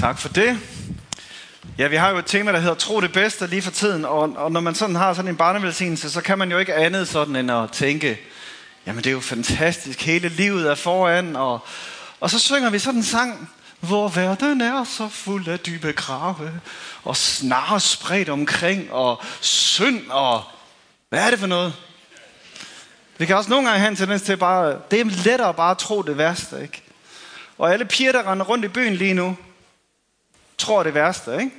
Tak for det. Ja, vi har jo et tema, der hedder Tro det bedste lige for tiden, og, og når man sådan har sådan en barnevelsignelse, så kan man jo ikke andet sådan end at tænke, jamen det er jo fantastisk, hele livet er foran, og, og så synger vi sådan en sang, hvor verden er så fuld af dybe grave, og snar spredt omkring, og synd, og hvad er det for noget? Vi kan også nogle gange have en tendens til bare, det er lettere bare at tro det værste, ikke? Og alle piger, der render rundt i byen lige nu, tror det værste, ikke?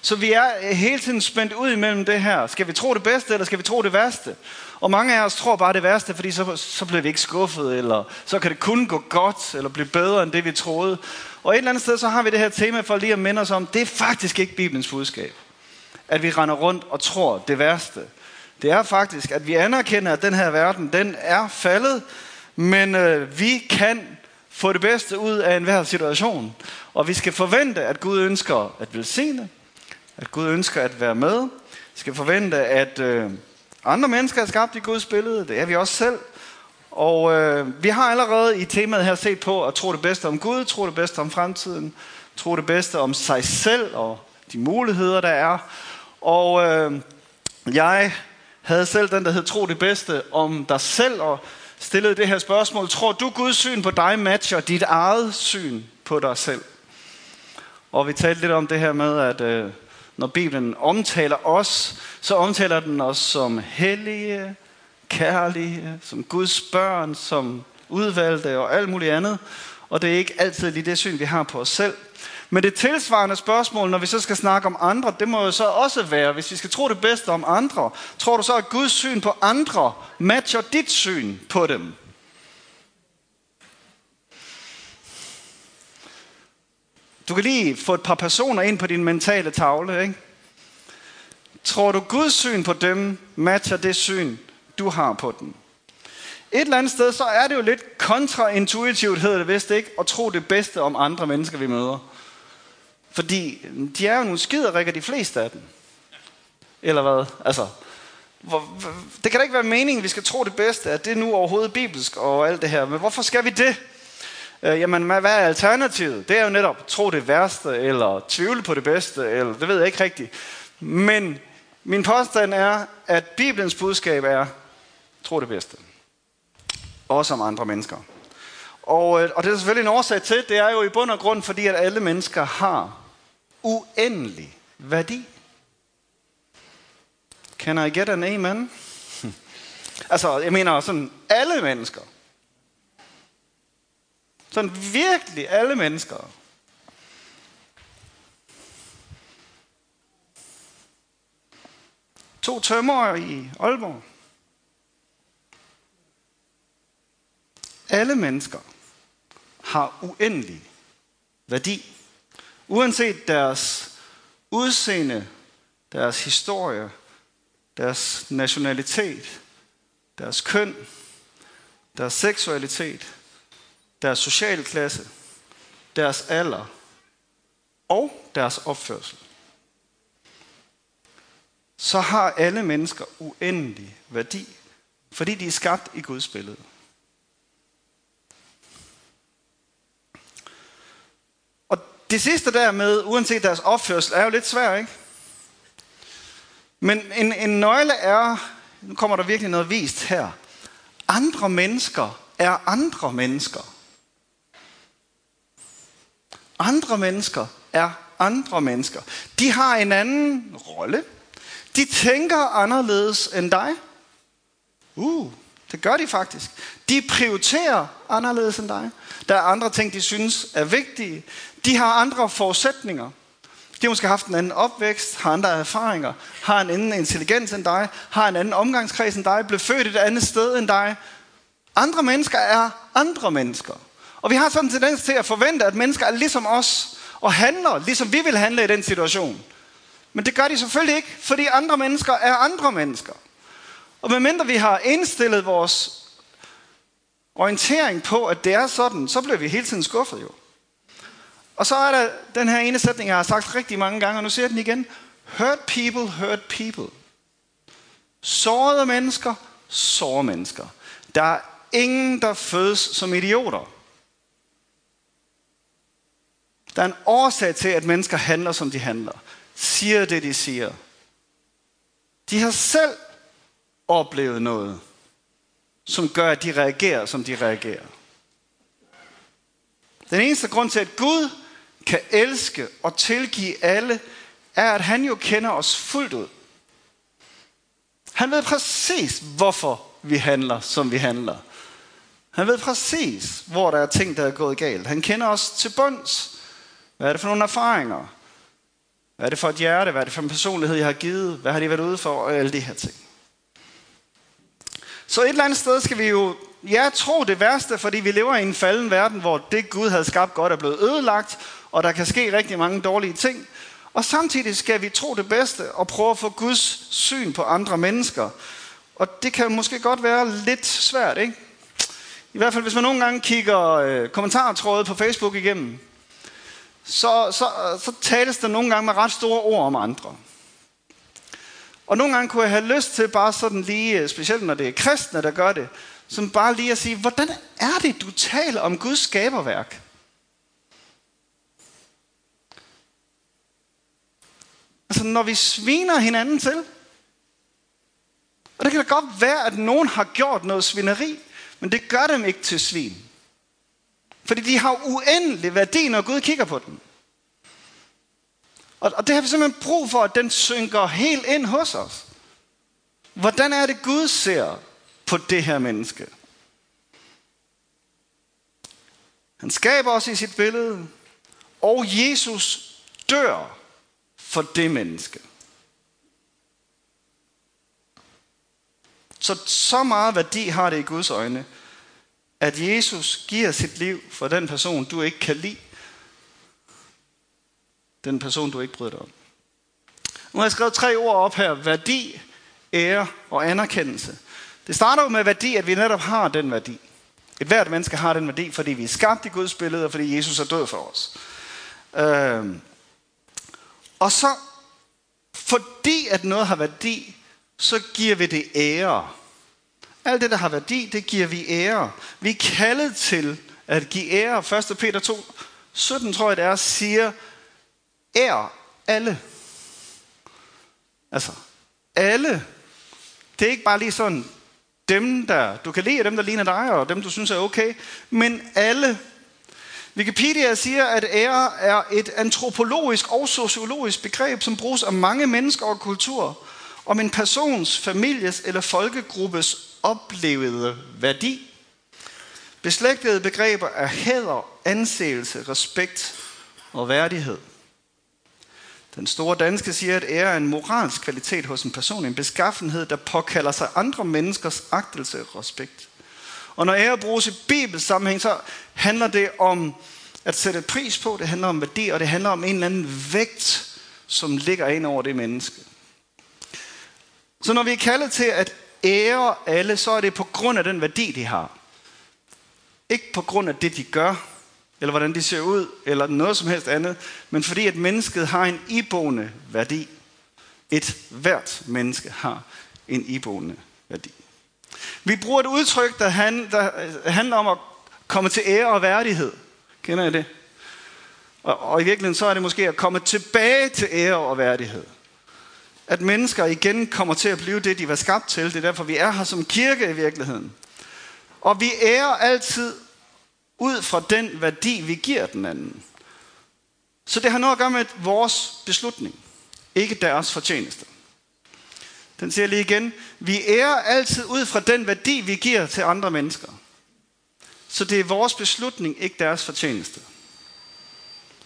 Så vi er hele tiden spændt ud imellem det her. Skal vi tro det bedste, eller skal vi tro det værste? Og mange af os tror bare det værste, fordi så, så bliver vi ikke skuffet, eller så kan det kun gå godt, eller blive bedre end det, vi troede. Og et eller andet sted, så har vi det her tema for lige at minde os om, det er faktisk ikke Bibelens budskab. At vi render rundt og tror det værste. Det er faktisk, at vi anerkender, at den her verden, den er faldet, men øh, vi kan få det bedste ud af enhver situation. Og vi skal forvente, at Gud ønsker at velsigne, at Gud ønsker at være med. Vi skal forvente, at øh, andre mennesker er skabt i Guds billede. Det er vi også selv. Og øh, vi har allerede i temaet her set på at tro det bedste om Gud, tro det bedste om fremtiden, tro det bedste om sig selv og de muligheder, der er. Og øh, jeg havde selv den, der hed Tro det bedste om dig selv, og stillede det her spørgsmål. Tror du Guds syn på dig matcher dit eget syn på dig selv? Og vi talte lidt om det her med, at øh, når Bibelen omtaler os, så omtaler den os som hellige, kærlige, som Guds børn, som udvalgte og alt muligt andet. Og det er ikke altid lige det syn, vi har på os selv. Men det tilsvarende spørgsmål, når vi så skal snakke om andre, det må jo så også være, hvis vi skal tro det bedste om andre, tror du så, at Guds syn på andre matcher dit syn på dem? Du kan lige få et par personer ind på din mentale tavle, ikke? Tror du Guds syn på dem matcher det syn, du har på dem? Et eller andet sted, så er det jo lidt kontraintuitivt, hedder det vist ikke, at tro det bedste om andre mennesker, vi møder. Fordi de er jo nogle skiderikker, de fleste af dem. Eller hvad? Altså, hvor, det kan da ikke være meningen, at vi skal tro det bedste, at det er nu overhovedet bibelsk og alt det her. Men hvorfor skal vi det? Øh, jamen, hvad er alternativet? Det er jo netop tro det værste, eller tvivle på det bedste, eller det ved jeg ikke rigtigt. Men min påstand er, at Bibelens budskab er, tro det bedste. Også om andre mennesker. Og, øh, og det er selvfølgelig en årsag til, det er jo i bund og grund, fordi at alle mennesker har uendelig værdi. Can I get an amen? altså, jeg mener sådan, alle mennesker. Sådan virkelig alle mennesker. To tømmer i Aalborg. Alle mennesker har uendelig værdi. Uanset deres udseende, deres historie, deres nationalitet, deres køn, deres seksualitet, deres sociale klasse, deres alder og deres opførsel, så har alle mennesker uendelig værdi, fordi de er skabt i Guds billede. Det sidste der med, uanset deres opførsel, er jo lidt svært, ikke? Men en, en nøgle er, nu kommer der virkelig noget vist her. Andre mennesker er andre mennesker. Andre mennesker er andre mennesker. De har en anden rolle. De tænker anderledes end dig. Uh, det gør de faktisk. De prioriterer anderledes end dig. Der er andre ting, de synes er vigtige. De har andre forudsætninger. De har måske haft en anden opvækst, har andre erfaringer, har en anden intelligens end dig, har en anden omgangskreds end dig, blev født et andet sted end dig. Andre mennesker er andre mennesker. Og vi har sådan en tendens til at forvente, at mennesker er ligesom os, og handler, ligesom vi vil handle i den situation. Men det gør de selvfølgelig ikke, fordi andre mennesker er andre mennesker. Og medmindre vi har indstillet vores orientering på, at det er sådan, så bliver vi hele tiden skuffet jo. Og så er der den her ene sætning, jeg har sagt rigtig mange gange, og nu siger jeg den igen. Hurt people, hurt people. Sårede mennesker, sårede mennesker. Der er ingen, der fødes som idioter. Der er en årsag til, at mennesker handler, som de handler. Siger det, de siger. De har selv oplevet noget, som gør, at de reagerer, som de reagerer. Den eneste grund til, at Gud kan elske og tilgive alle, er, at han jo kender os fuldt ud. Han ved præcis, hvorfor vi handler, som vi handler. Han ved præcis, hvor der er ting, der er gået galt. Han kender os til bunds. Hvad er det for nogle erfaringer? Hvad er det for et hjerte? Hvad er det for en personlighed, jeg har givet? Hvad har de været ude for? Og alle de her ting. Så et eller andet sted skal vi jo, ja, tro det værste, fordi vi lever i en falden verden, hvor det Gud havde skabt godt er blevet ødelagt, og der kan ske rigtig mange dårlige ting. Og samtidig skal vi tro det bedste og prøve at få Guds syn på andre mennesker. Og det kan måske godt være lidt svært, ikke? I hvert fald, hvis man nogle gange kigger øh, kommentartråde på Facebook igennem, så, så, så tales der nogle gange med ret store ord om andre. Og nogle gange kunne jeg have lyst til bare sådan lige, øh, specielt når det er kristne, der gør det, som bare lige at sige, hvordan er det, du taler om Guds skaberværk? Altså når vi sviner hinanden til. Og det kan da godt være, at nogen har gjort noget svineri, men det gør dem ikke til svin. Fordi de har uendelig værdi, når Gud kigger på dem. Og, og det har vi simpelthen brug for, at den synker helt ind hos os. Hvordan er det, Gud ser på det her menneske? Han skaber os i sit billede, og Jesus dør for det menneske. Så så meget værdi har det i Guds øjne, at Jesus giver sit liv for den person, du ikke kan lide. Den person, du ikke bryder dig om. Nu har jeg skrevet tre ord op her. Værdi, ære og anerkendelse. Det starter jo med værdi, at vi netop har den værdi. Et hvert menneske har den værdi, fordi vi er skabt i Guds billede, og fordi Jesus er død for os. Øhm. Og så, fordi at noget har værdi, så giver vi det ære. Alt det, der har værdi, det giver vi ære. Vi er kaldet til at give ære. 1. Peter 2, 17 tror jeg det er, siger, ær alle. Altså, alle. Det er ikke bare lige sådan, dem der, du kan lide, dem der ligner dig, og dem du synes er okay, men alle. Wikipedia siger, at ære er et antropologisk og sociologisk begreb, som bruges af mange mennesker og kulturer, om en persons, families eller folkegruppes oplevede værdi. Beslægtede begreber er hæder, anseelse, respekt og værdighed. Den store danske siger, at ære er en moralsk kvalitet hos en person, en beskaffenhed, der påkalder sig andre menneskers agtelse og respekt. Og når ære bruges i Bibels sammenhæng, så handler det om at sætte pris på, det handler om værdi, og det handler om en eller anden vægt, som ligger ind over det menneske. Så når vi er kaldet til at ære alle, så er det på grund af den værdi, de har. Ikke på grund af det, de gør, eller hvordan de ser ud, eller noget som helst andet, men fordi at mennesket har en iboende værdi. Et hvert menneske har en iboende værdi. Vi bruger et udtryk, der, handler om at komme til ære og værdighed. Kender I det? Og, og i virkeligheden så er det måske at komme tilbage til ære og værdighed at mennesker igen kommer til at blive det, de var skabt til. Det er derfor, vi er her som kirke i virkeligheden. Og vi ærer altid ud fra den værdi, vi giver den anden. Så det har noget at gøre med vores beslutning, ikke deres fortjeneste. Den siger lige igen, vi ærer altid ud fra den værdi, vi giver til andre mennesker. Så det er vores beslutning, ikke deres fortjeneste.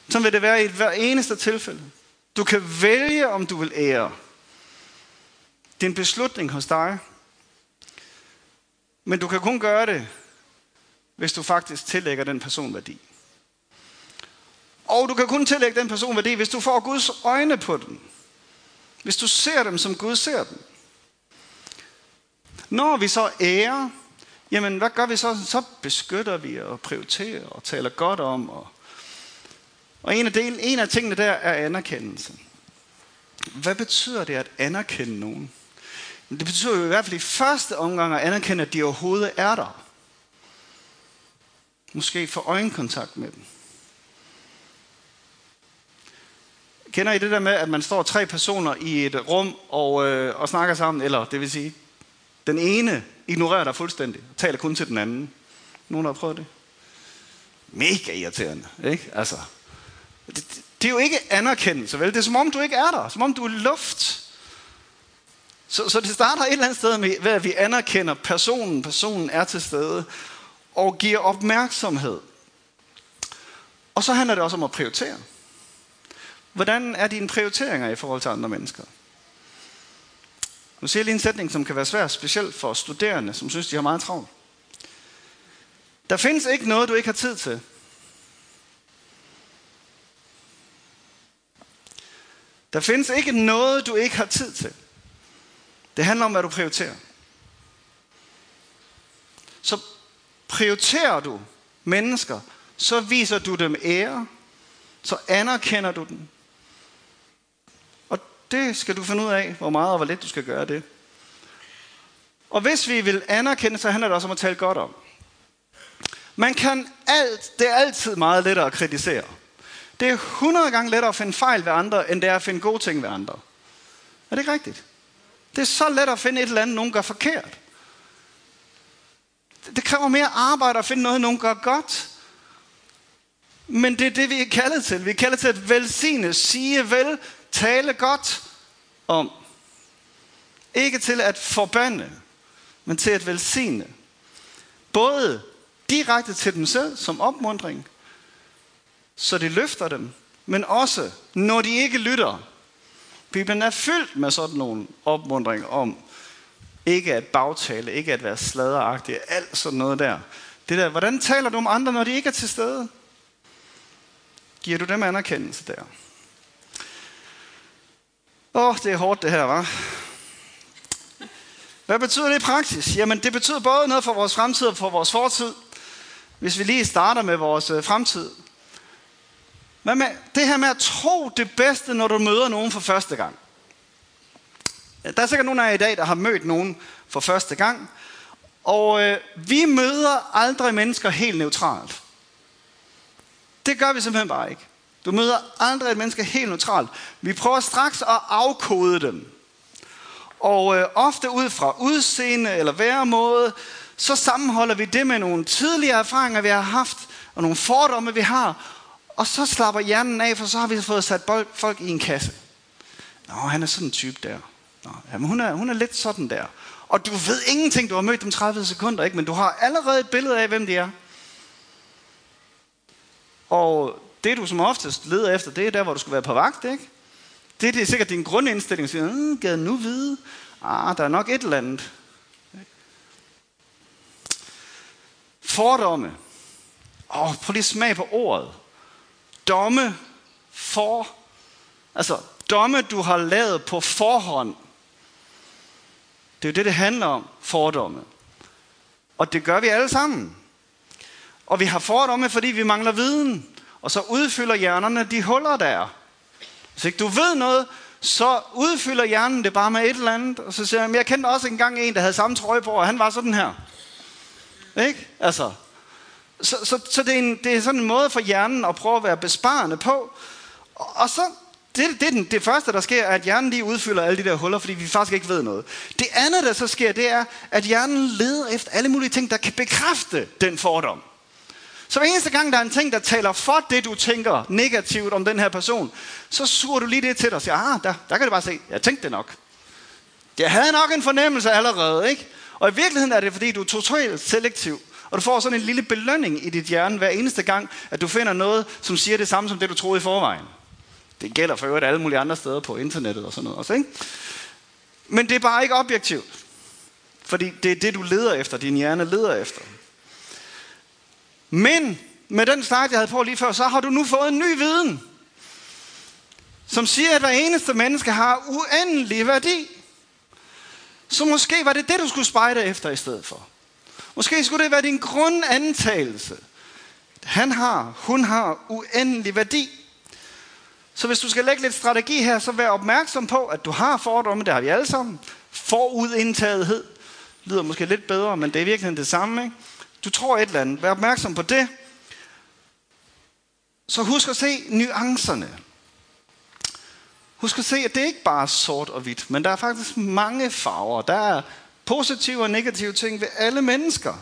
Så vil det være i hver eneste tilfælde. Du kan vælge, om du vil ære. Det er en beslutning hos dig. Men du kan kun gøre det, hvis du faktisk tillægger den person værdi. Og du kan kun tillægge den person værdi, hvis du får Guds øjne på den. Hvis du ser dem, som Gud ser dem. Når vi så ærer, jamen hvad gør vi så? Så beskytter vi og prioriterer og taler godt om. Og, og en, af del, en af tingene der er anerkendelse. Hvad betyder det at anerkende nogen? Det betyder jo i hvert fald i første omgang at anerkende, at de overhovedet er der måske få øjenkontakt med dem. Kender I det der med, at man står tre personer i et rum og, øh, og snakker sammen, eller det vil sige, den ene ignorerer dig fuldstændig, og taler kun til den anden. Nogen har prøvet det? Mega irriterende, ikke? Altså, det, det er jo ikke anerkendelse, vel? Det er som om, du ikke er der, som om du er luft. Så, så det starter et eller andet sted med, ved at vi anerkender personen, personen er til stede, og giver opmærksomhed. Og så handler det også om at prioritere. Hvordan er dine prioriteringer i forhold til andre mennesker? Nu siger jeg lige en sætning, som kan være svær, specielt for studerende, som synes, de har meget travlt. Der findes ikke noget, du ikke har tid til. Der findes ikke noget, du ikke har tid til. Det handler om, hvad du prioriterer. Så prioriterer du mennesker, så viser du dem ære, så anerkender du dem. Og det skal du finde ud af, hvor meget og hvor lidt du skal gøre det. Og hvis vi vil anerkende, så handler det også om at tale godt om. Man kan alt, det er altid meget lettere at kritisere. Det er 100 gange lettere at finde fejl ved andre, end det er at finde gode ting ved andre. Er det ikke rigtigt? Det er så let at finde et eller andet, nogen gør forkert. Det kræver mere arbejde at finde noget, nogen gør godt. Men det er det, vi er kaldet til. Vi er kaldet til at velsigne, sige vel, tale godt om. Ikke til at forbande, men til at velsigne. Både direkte til dem selv som opmundring, så det løfter dem, men også når de ikke lytter. Bibelen er fyldt med sådan nogle opmundringer om ikke at bagtale, ikke at være sladeragtig, alt sådan noget der. Det der, hvordan taler du om andre, når de ikke er til stede? Giver du dem anerkendelse der? Åh, oh, det er hårdt det her, var. Hvad betyder det i praksis? Jamen, det betyder både noget for vores fremtid og for vores fortid. Hvis vi lige starter med vores øh, fremtid. Hvad med det her med at tro det bedste, når du møder nogen for første gang? Der er sikkert nogen af jer i dag, der har mødt nogen for første gang. Og øh, vi møder aldrig mennesker helt neutralt. Det gør vi simpelthen bare ikke. Du møder aldrig et menneske helt neutralt. Vi prøver straks at afkode dem. Og øh, ofte ud fra udseende eller væremåde, så sammenholder vi det med nogle tidligere erfaringer, vi har haft, og nogle fordomme, vi har. Og så slapper hjernen af, for så har vi fået sat folk i en kasse. Nå, han er sådan en type der. Nå, jamen, hun, er, hun er lidt sådan der. Og du ved ingenting, du har mødt dem 30 sekunder, ikke? men du har allerede et billede af, hvem de er. Og det du som oftest leder efter, det er der, hvor du skal være på vagt, ikke? Det, det er sikkert din grundindstilling, siger, mm, gad nu vide? Ah, der er nok et eller andet. Fordomme. Åh, oh, prøv lige smag på ordet. Domme for. Altså, domme, du har lavet på forhånd. Det er jo det, det handler om, fordomme. Og det gør vi alle sammen. Og vi har fordomme, fordi vi mangler viden. Og så udfylder hjernerne de huller, der er. Hvis ikke du ved noget, så udfylder hjernen det bare med et eller andet. Og så siger jeg, jeg kendte også engang en, der havde samme trøje på, og han var sådan her. Ikke? Altså. Så, så, så det, er en, det er sådan en måde for hjernen at prøve at være besparende på. Og, og så det, det, det, det første, der sker, er, at hjernen lige udfylder alle de der huller, fordi vi faktisk ikke ved noget. Det andet, der så sker, det er, at hjernen leder efter alle mulige ting, der kan bekræfte den fordom. Så hver eneste gang, der er en ting, der taler for det, du tænker negativt om den her person, så suger du lige det til dig og siger, ah, der, der kan du bare se, jeg tænkte det nok. Jeg havde nok en fornemmelse allerede, ikke? Og i virkeligheden er det, fordi du er totalt selektiv. Og du får sådan en lille belønning i dit hjerne hver eneste gang, at du finder noget, som siger det samme som det, du troede i forvejen. Det gælder for øvrigt alle mulige andre steder på internettet og sådan noget også, ikke? Men det er bare ikke objektivt. Fordi det er det, du leder efter, din hjerne leder efter. Men med den start, jeg havde på lige før, så har du nu fået en ny viden, som siger, at hver eneste menneske har uendelig værdi. Så måske var det det, du skulle spejde efter i stedet for. Måske skulle det være din grundantagelse. Han har, hun har uendelig værdi. Så hvis du skal lægge lidt strategi her, så vær opmærksom på, at du har fordomme, det har vi alle sammen. Forudindtagethed lyder måske lidt bedre, men det er virkelig det samme. Ikke? Du tror et eller andet. Vær opmærksom på det. Så husk at se nuancerne. Husk at se, at det ikke bare er sort og hvidt, men der er faktisk mange farver. Der er positive og negative ting ved alle mennesker.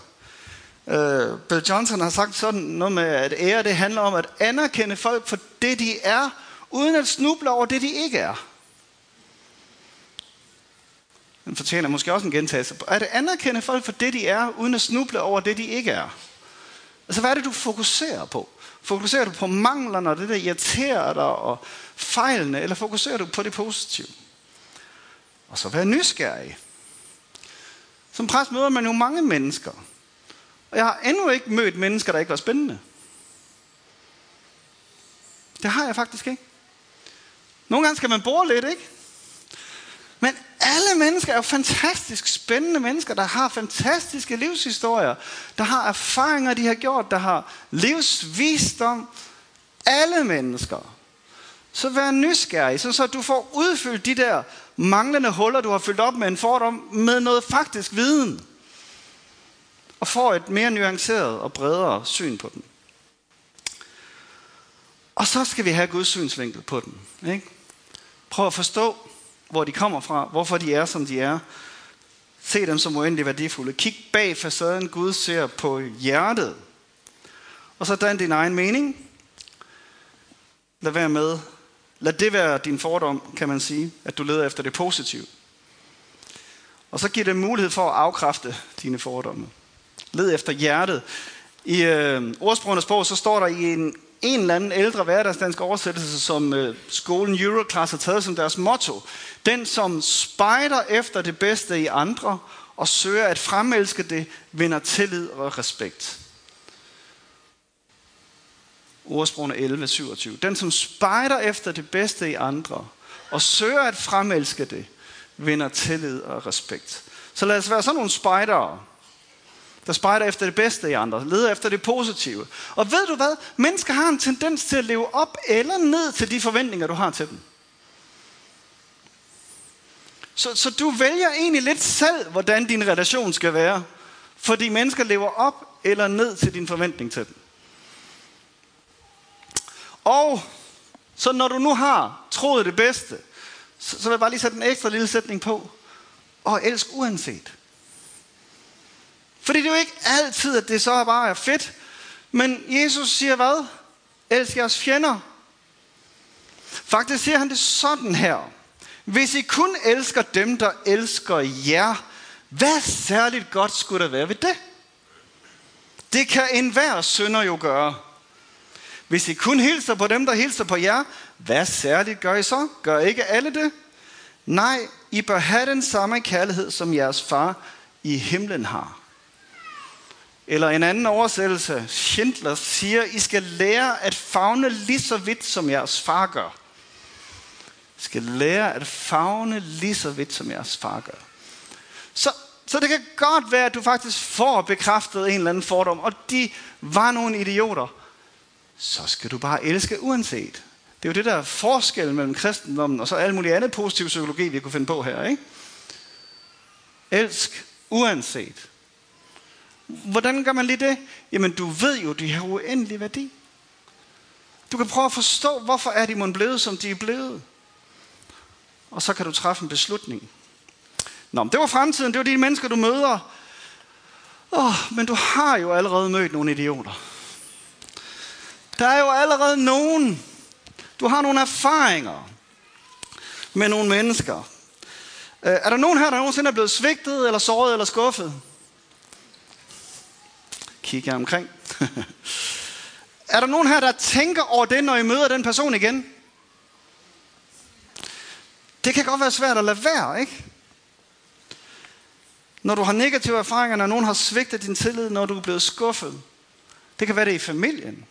Uh, Bill Johnson har sagt sådan noget med, at ære det handler om at anerkende folk for det, de er, uden at snuble over det, de ikke er. Den fortjener måske også en gentagelse. At anerkende folk for det, de er, uden at snuble over det, de ikke er. Altså, hvad er det, du fokuserer på? Fokuserer du på manglerne og det, der irriterer dig, og fejlene, eller fokuserer du på det positive? Og så vær nysgerrig. Som præst møder man jo mange mennesker. Og jeg har endnu ikke mødt mennesker, der ikke var spændende. Det har jeg faktisk ikke. Nogle gange skal man bore lidt, ikke? Men alle mennesker er jo fantastisk spændende mennesker, der har fantastiske livshistorier, der har erfaringer, de har gjort, der har livsvisdom. Alle mennesker. Så vær nysgerrig, så, så du får udfyldt de der manglende huller, du har fyldt op med en fordom, med noget faktisk viden. Og får et mere nuanceret og bredere syn på den. Og så skal vi have Guds synsvinkel på den. Ikke? Prøv at forstå, hvor de kommer fra, hvorfor de er, som de er. Se dem som uendelig værdifulde. Kig bag facaden, Gud ser på hjertet. Og så dan din egen mening. Lad være med. Lad det være din fordom, kan man sige, at du leder efter det positive. Og så giver det mulighed for at afkræfte dine fordomme. Led efter hjertet. I øh, ordsprogenes bog, så står der i en en eller anden ældre hverdagsdansk oversættelse, som øh, skolen Euroclass har taget som deres motto. Den, som spejder efter det bedste i andre og søger at fremelske det, vinder tillid og respekt. Ordsprogene 11, 27. Den, som spejder efter det bedste i andre og søger at fremelske det, vinder tillid og respekt. Så lad os være sådan nogle spejdere, der spejder efter det bedste i andre, leder efter det positive. Og ved du hvad? Mennesker har en tendens til at leve op eller ned til de forventninger, du har til dem. Så, så du vælger egentlig lidt selv, hvordan din relation skal være. Fordi mennesker lever op eller ned til din forventning til dem. Og så når du nu har troet det bedste, så, så vil jeg bare lige sætte en ekstra lille sætning på. Og elsk uanset. Fordi det er jo ikke altid, at det så bare er fedt. Men Jesus siger hvad? Elsk jeres fjender. Faktisk siger han det sådan her. Hvis I kun elsker dem, der elsker jer, hvad særligt godt skulle der være ved det? Det kan enhver sønder jo gøre. Hvis I kun hilser på dem, der hilser på jer, hvad særligt gør I så? Gør ikke alle det? Nej, I bør have den samme kærlighed, som jeres far i himlen har. Eller en anden oversættelse, Schindler siger, I skal lære at fagne lige så vidt, som jeres far gør. I skal lære at fagne lige så vidt, som jeres far gør. Så, så det kan godt være, at du faktisk får bekræftet en eller anden fordom, og de var nogle idioter. Så skal du bare elske uanset. Det er jo det der forskel mellem kristendommen og så alt muligt andet positiv psykologi, vi kunne finde på her. Ikke? Elsk uanset. Hvordan gør man lige det? Jamen, du ved jo, de har uendelig værdi. Du kan prøve at forstå, hvorfor er de blevet, som de er blevet. Og så kan du træffe en beslutning. Nå, men det var fremtiden. Det var de mennesker, du møder. Oh, men du har jo allerede mødt nogle idioter. Der er jo allerede nogen. Du har nogle erfaringer med nogle mennesker. Øh, er der nogen her, der nogensinde er blevet svigtet, eller såret, eller skuffet? Kigge jer omkring. er der nogen her, der tænker over det, når I møder den person igen? Det kan godt være svært at lade være, ikke? Når du har negative erfaringer, når nogen har svigtet din tillid, når du er blevet skuffet. Det kan være det i familien.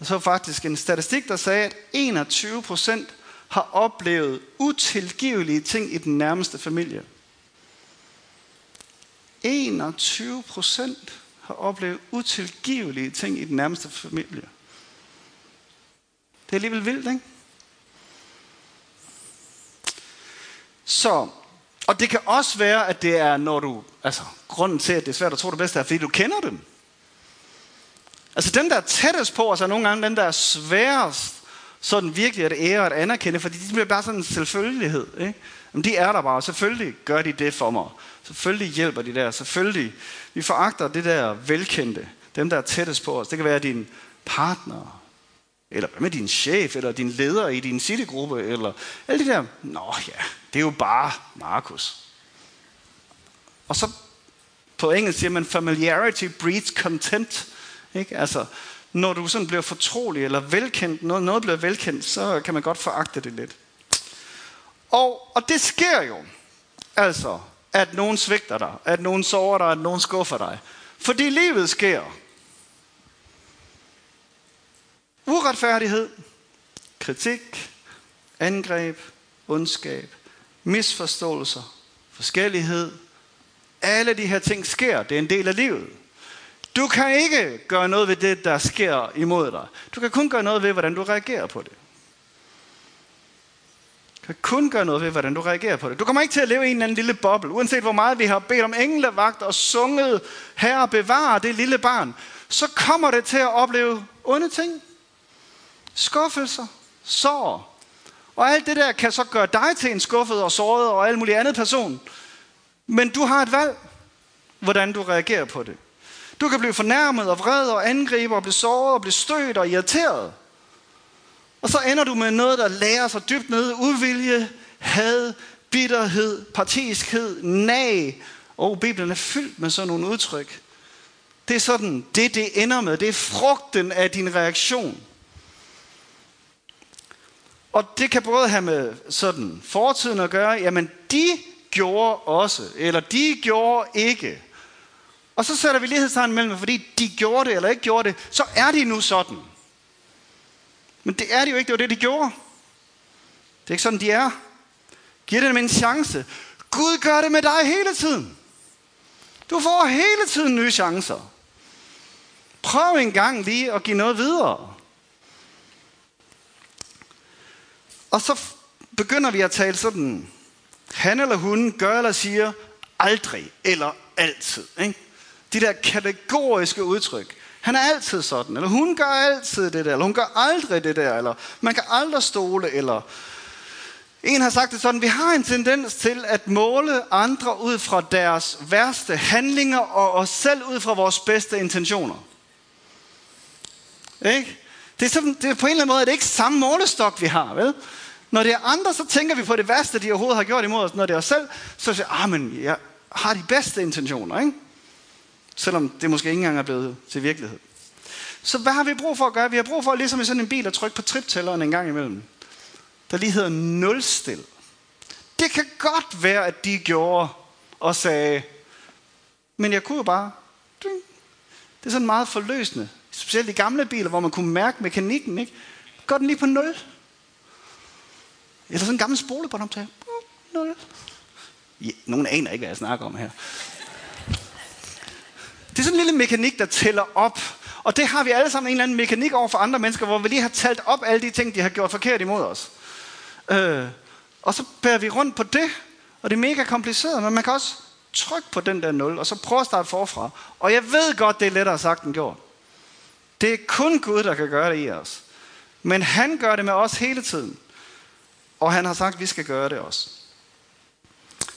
Jeg så faktisk en statistik, der sagde, at 21 procent har oplevet utilgivelige ting i den nærmeste familie. 21 procent har oplevet utilgivelige ting i den nærmeste familie. Det er alligevel vildt, ikke? Så, og det kan også være, at det er, når du, altså, grunden til, at det er svært at tro det bedste, er, fordi du kender dem. Altså dem, der er tættest på os, er nogle gange dem, der er sværest sådan virkelig at ære og at anerkende, fordi de bliver bare sådan en selvfølgelighed. Ikke? Jamen, de er der bare, og selvfølgelig gør de det for mig. Selvfølgelig hjælper de der, selvfølgelig. Vi foragter det der velkendte, dem der er tættest på os. Det kan være din partner, eller hvad med din chef, eller din leder i din citygruppe, eller alle de der, nå ja, det er jo bare Markus. Og så på engelsk siger man, familiarity breeds contempt. Ikke? Altså, når du sådan bliver fortrolig eller velkendt, når noget bliver velkendt, så kan man godt foragte det lidt. Og, og det sker jo, altså, at nogen svigter dig, at nogen sover dig, at nogen skuffer dig. Fordi livet sker. Uretfærdighed, kritik, angreb, ondskab, misforståelser, forskellighed. Alle de her ting sker. Det er en del af livet. Du kan ikke gøre noget ved det, der sker imod dig. Du kan kun gøre noget ved, hvordan du reagerer på det. Du kan kun gøre noget ved, hvordan du reagerer på det. Du kommer ikke til at leve i en eller anden lille boble. Uanset hvor meget vi har bedt om englevagt og sunget, herre bevare det lille barn, så kommer det til at opleve onde ting. Skuffelser, sår. Og alt det der kan så gøre dig til en skuffet og såret og alt muligt andet person. Men du har et valg, hvordan du reagerer på det. Du kan blive fornærmet og vred og angribe og blive såret og blive stødt og irriteret. Og så ender du med noget, der lærer sig dybt ned. Uvilje, had, bitterhed, partiskhed, nag. Og Bibelen er fyldt med sådan nogle udtryk. Det er sådan, det det ender med. Det er frugten af din reaktion. Og det kan både have med sådan fortiden at gøre, jamen de gjorde også, eller de gjorde ikke. Og så sætter vi lighedstegn mellem, fordi de gjorde det eller ikke gjorde det, så er de nu sådan. Men det er de jo ikke, det var det, de gjorde. Det er ikke sådan, de er. Giv dem en chance. Gud gør det med dig hele tiden. Du får hele tiden nye chancer. Prøv en gang lige at give noget videre. Og så begynder vi at tale sådan, han eller hun gør eller siger aldrig eller altid. Ikke? De der kategoriske udtryk. Han er altid sådan, eller hun gør altid det der, eller hun gør aldrig det der, eller man kan aldrig stole, eller... En har sagt det sådan, vi har en tendens til at måle andre ud fra deres værste handlinger, og os selv ud fra vores bedste intentioner. Ikke? Det er, sådan, det er på en eller anden måde det er ikke samme målestok, vi har, vel? Når det er andre, så tænker vi på det værste, de overhovedet har gjort imod os. Når det er os selv, så siger vi, ah, men jeg har de bedste intentioner, ikke? Selvom det måske ikke engang er blevet til virkelighed. Så hvad har vi brug for at gøre? Vi har brug for, ligesom i sådan en bil, at trykke på triptælleren en gang imellem. Der lige hedder nulstil. Det kan godt være, at de gjorde og sagde, men jeg kunne jo bare. Det er sådan meget forløsende. Specielt i gamle biler, hvor man kunne mærke mekanikken. Ikke? Går den lige på nul. Eller sådan en gammel spolebåndoptager. Nul. Ja, nogen aner ikke, hvad jeg snakker om her. Det er sådan en lille mekanik, der tæller op. Og det har vi alle sammen en eller anden mekanik over for andre mennesker, hvor vi lige har talt op alle de ting, de har gjort forkert imod os. Øh, og så bærer vi rundt på det, og det er mega kompliceret, men man kan også trykke på den der 0, og så prøve at starte forfra. Og jeg ved godt, det er lettere sagt end gjort. Det er kun Gud, der kan gøre det i os. Men han gør det med os hele tiden. Og han har sagt, at vi skal gøre det også.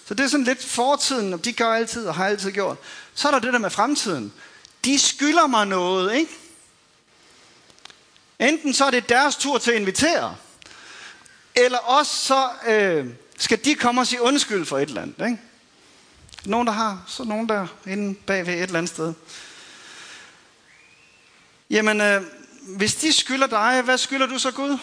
Så det er sådan lidt fortiden, og de gør altid og har altid gjort. Så er der det der med fremtiden. De skylder mig noget, ikke? Enten så er det deres tur til at invitere, eller også så øh, skal de komme og sige undskyld for et eller andet. Ikke? Nogen, der har, så nogen der inde bagved et eller andet sted. Jamen, øh, hvis de skylder dig, hvad skylder du så Gud?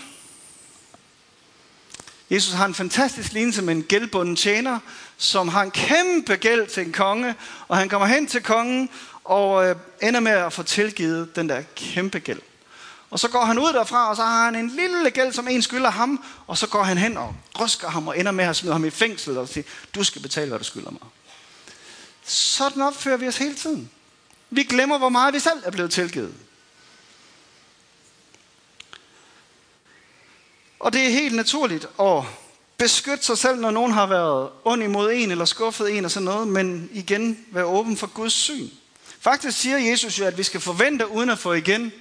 Jesus har en fantastisk lignelse med en gældbunden tjener, som har en kæmpe gæld til en konge, og han kommer hen til kongen og øh, ender med at få tilgivet den der kæmpe gæld. Og så går han ud derfra, og så har han en lille gæld, som en skylder ham, og så går han hen og rusker ham og ender med at smide ham i fængsel og sige, du skal betale, hvad du skylder mig. Sådan opfører vi os hele tiden. Vi glemmer, hvor meget vi selv er blevet tilgivet. Og det er helt naturligt at beskytte sig selv, når nogen har været ond imod en eller skuffet en og sådan noget, men igen være åben for Guds syn. Faktisk siger Jesus jo, at vi skal forvente uden at få igen.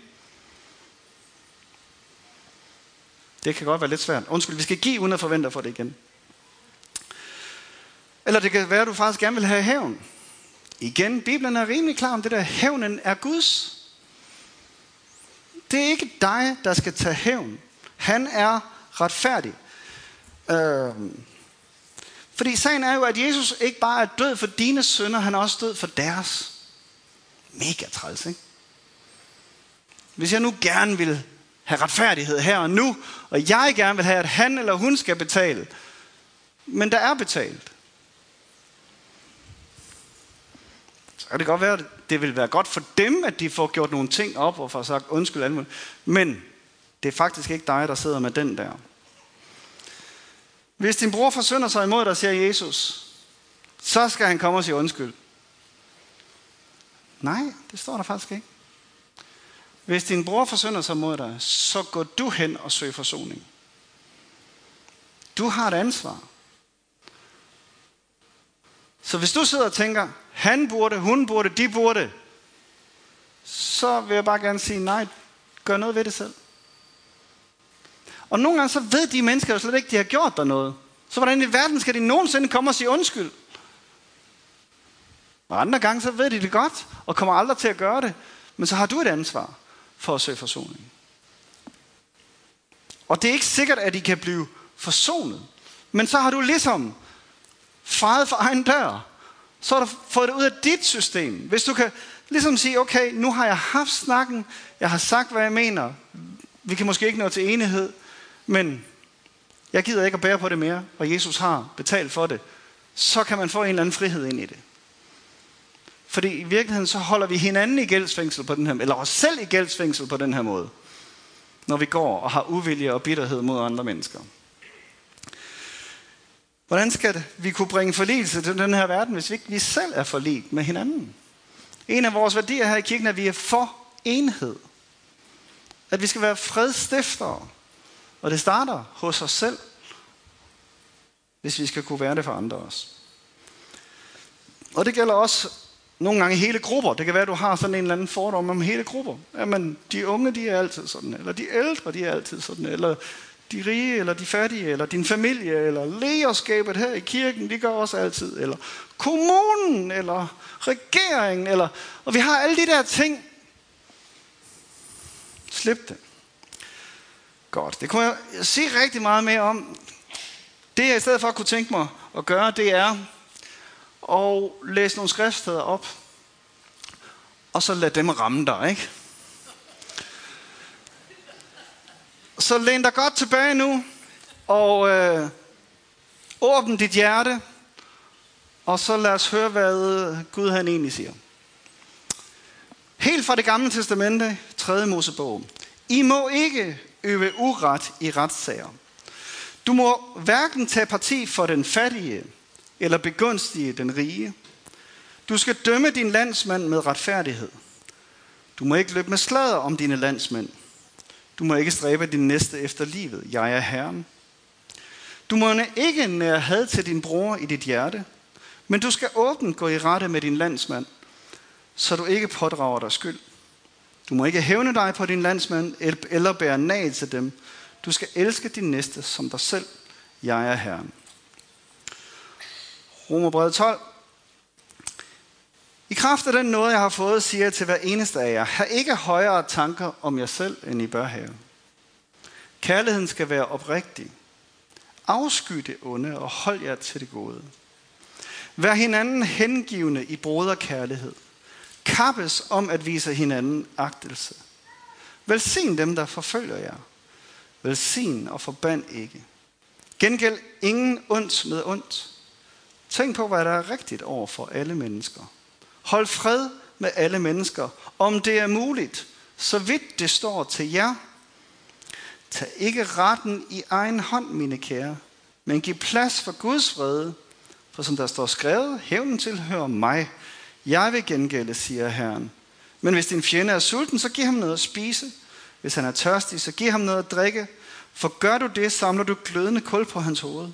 Det kan godt være lidt svært. Undskyld, vi skal give uden at forvente at få det igen. Eller det kan være, at du faktisk gerne vil have hævn. Igen, Bibelen er rimelig klar om det der. Hævnen er Guds. Det er ikke dig, der skal tage hævn. Han er retfærdig. Øh, fordi sagen er jo, at Jesus ikke bare er død for dine sønner, han er også død for deres. Mega træls, ikke? Hvis jeg nu gerne vil have retfærdighed her og nu, og jeg gerne vil have, at han eller hun skal betale, men der er betalt, så kan det godt være, at det vil være godt for dem, at de får gjort nogle ting op og får sagt undskyld alt Men det er faktisk ikke dig, der sidder med den der. Hvis din bror forsynder sig imod dig, siger Jesus, så skal han komme og sige undskyld. Nej, det står der faktisk ikke. Hvis din bror forsynder sig mod dig, så går du hen og søger forsoning. Du har et ansvar. Så hvis du sidder og tænker, han burde, hun burde, de burde, så vil jeg bare gerne sige, nej, gør noget ved det selv. Og nogle gange så ved de mennesker jo slet ikke, de har gjort der noget. Så hvordan i verden skal de nogensinde komme og sige undskyld? Og andre gange så ved de det godt, og kommer aldrig til at gøre det. Men så har du et ansvar for at søge forsoning. Og det er ikke sikkert, at de kan blive forsonet. Men så har du ligesom fejret for egen dør. Så har du fået det ud af dit system. Hvis du kan ligesom sige, okay, nu har jeg haft snakken, jeg har sagt, hvad jeg mener. Vi kan måske ikke nå til enighed, men jeg gider ikke at bære på det mere, og Jesus har betalt for det. Så kan man få en eller anden frihed ind i det. Fordi i virkeligheden så holder vi hinanden i gældsfængsel på den her eller os selv i gældsfængsel på den her måde. Når vi går og har uvilje og bitterhed mod andre mennesker. Hvordan skal vi kunne bringe forligelse til den her verden, hvis vi ikke vi selv er forligt med hinanden? En af vores værdier her i kirken er, at vi er for enhed. At vi skal være fredstiftere. Og det starter hos os selv, hvis vi skal kunne være det for andre også. Og det gælder også nogle gange hele grupper. Det kan være, at du har sådan en eller anden fordom om hele grupper. Jamen, de unge, de er altid sådan, eller de ældre, de er altid sådan, eller de rige, eller de fattige, eller din familie, eller lederskabet her i kirken, de gør også altid, eller kommunen, eller regeringen, eller... Og vi har alle de der ting. Slip det. Godt. Det kunne jeg sige rigtig meget mere om. Det jeg i stedet for kunne tænke mig at gøre, det er og læse nogle skriftsteder op, og så lad dem ramme dig, ikke? Så læn dig godt tilbage nu, og øh, åbn dit hjerte, og så lad os høre, hvad øh, Gud han egentlig siger. Helt fra det gamle testamente, 3. Mosebog. I må ikke øve uret i retssager. Du må hverken tage parti for den fattige, eller begunstige den rige. Du skal dømme din landsmand med retfærdighed. Du må ikke løbe med slader om dine landsmænd. Du må ikke stræbe din næste efter livet. Jeg er Herren. Du må ikke nære had til din bror i dit hjerte, men du skal åbent gå i rette med din landsmand, så du ikke pådrager dig skyld. Du må ikke hævne dig på din landsmand eller bære nag til dem. Du skal elske din næste som dig selv. Jeg er Herren. Romerbrevet 12. I kraft af den noget, jeg har fået, siger jeg til hver eneste af jer, har ikke højere tanker om jer selv, end I bør have. Kærligheden skal være oprigtig. Afsky det onde og hold jer til det gode. Vær hinanden hengivende i broderkærlighed. Kappes om at vise hinanden agtelse. Velsign dem, der forfølger jer. Velsign og forband ikke. Gengæld ingen ondt med ondt. Tænk på, hvad der er rigtigt over for alle mennesker. Hold fred med alle mennesker, om det er muligt, så vidt det står til jer. Tag ikke retten i egen hånd, mine kære, men giv plads for Guds vrede, for som der står skrevet, hævnen tilhører mig. Jeg vil gengælde, siger Herren. Men hvis din fjende er sulten, så giv ham noget at spise. Hvis han er tørstig, så giv ham noget at drikke. For gør du det, samler du glødende kul på hans hoved.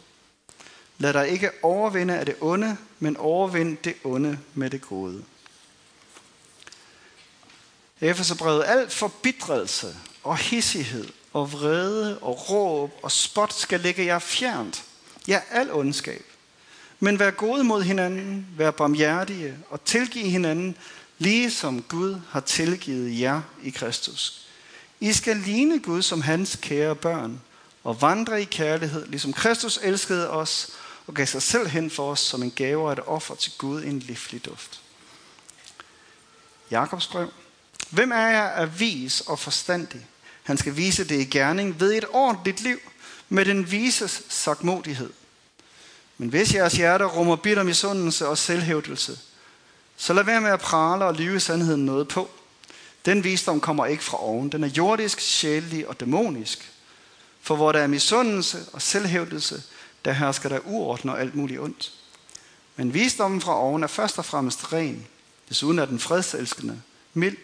Lad dig ikke overvinde af det onde, men overvind det onde med det gode. Efeserbrevet, alt forbidrelse og hissighed og vrede og råb og spot skal ligge jer fjernt. Ja, al ondskab. Men vær gode mod hinanden, vær barmhjertige og tilgiv hinanden, lige som Gud har tilgivet jer i Kristus. I skal ligne Gud som hans kære børn og vandre i kærlighed, ligesom Kristus elskede os og gav sig selv hen for os som en gave og et offer til Gud en livlig duft. Jakobs brev. Hvem er jeg er vis og forstandig? Han skal vise det i gerning ved et ordentligt liv med den vises sagtmodighed. Men hvis jeres hjerter rummer bitter misundelse og selvhævdelse, så lad være med at prale og lyve sandheden noget på. Den visdom kommer ikke fra oven. Den er jordisk, sjælelig og dæmonisk. For hvor der er misundelse og selvhævdelse, der hersker der uorden og alt muligt ondt. Men visdommen fra oven er først og fremmest ren. Desuden er den fredselskende, mild,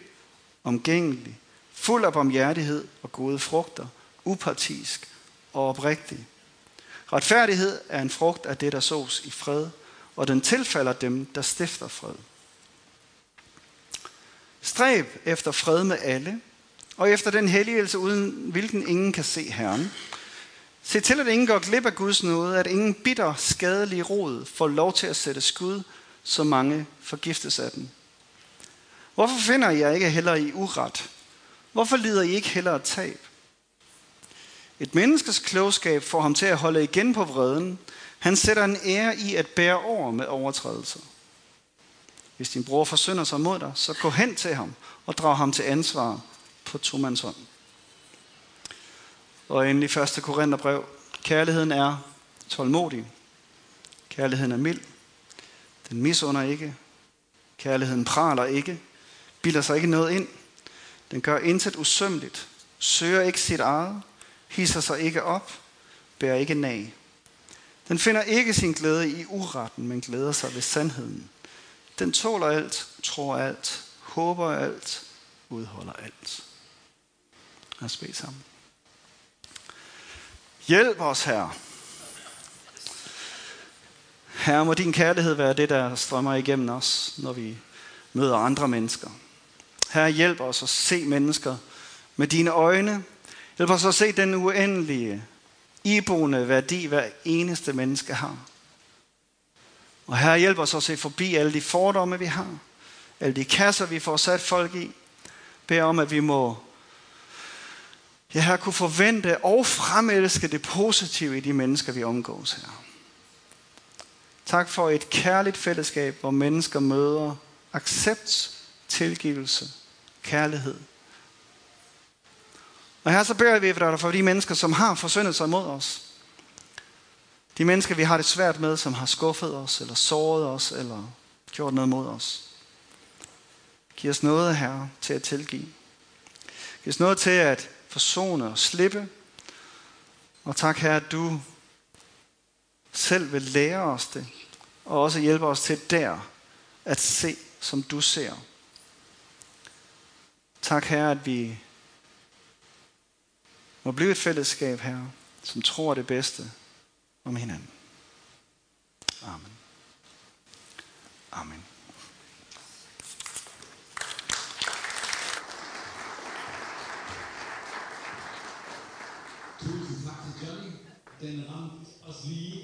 omgængelig, fuld af barmhjertighed og gode frugter, upartisk og oprigtig. Retfærdighed er en frugt af det, der sås i fred, og den tilfalder dem, der stifter fred. Stræb efter fred med alle, og efter den helligelse, uden hvilken ingen kan se Herren. Se til, at ingen går glip af Guds nåde, at ingen bitter, skadelig rod får lov til at sætte skud, så mange forgiftes af den. Hvorfor finder I jer ikke heller i uret? Hvorfor lider I ikke heller tab? Et menneskes klogskab får ham til at holde igen på vreden. Han sætter en ære i at bære over med overtrædelser. Hvis din bror forsynder sig mod dig, så gå hen til ham og drag ham til ansvar på tomands hånd. Og endelig 1. Korintherbrev. Kærligheden er tålmodig. Kærligheden er mild. Den misunder ikke. Kærligheden praler ikke. Bilder sig ikke noget ind. Den gør intet usømmeligt. Søger ikke sit eget. Hisser sig ikke op. Bærer ikke nag. Den finder ikke sin glæde i uretten, men glæder sig ved sandheden. Den tåler alt, tror alt, håber alt, udholder alt. Lad os bede sammen. Hjælp os, Herre. Herre, må din kærlighed være det, der strømmer igennem os, når vi møder andre mennesker. Herre, hjælp os at se mennesker med dine øjne. Hjælp os at se den uendelige, iboende værdi, hver eneste menneske har. Og her hjælp os at se forbi alle de fordomme, vi har. Alle de kasser, vi får sat folk i. Bed om, at vi må ja, her kunne forvente og fremelske det positive i de mennesker, vi omgås her. Tak for et kærligt fællesskab, hvor mennesker møder accept, tilgivelse, kærlighed. Og her så beder vi dig for de mennesker, som har forsøndet sig mod os. De mennesker, vi har det svært med, som har skuffet os, eller såret os, eller gjort noget mod os. Giv os noget, her til at tilgive. Giv os noget til at forsone og slippe. Og tak, Herre, at du selv vil lære os det, og også hjælpe os til der at se, som du ser. Tak, Herre, at vi må blive et fællesskab, her, som tror det bedste om hinanden. Amen. Amen. Tusind tak til Johnny. Den ramte os lige,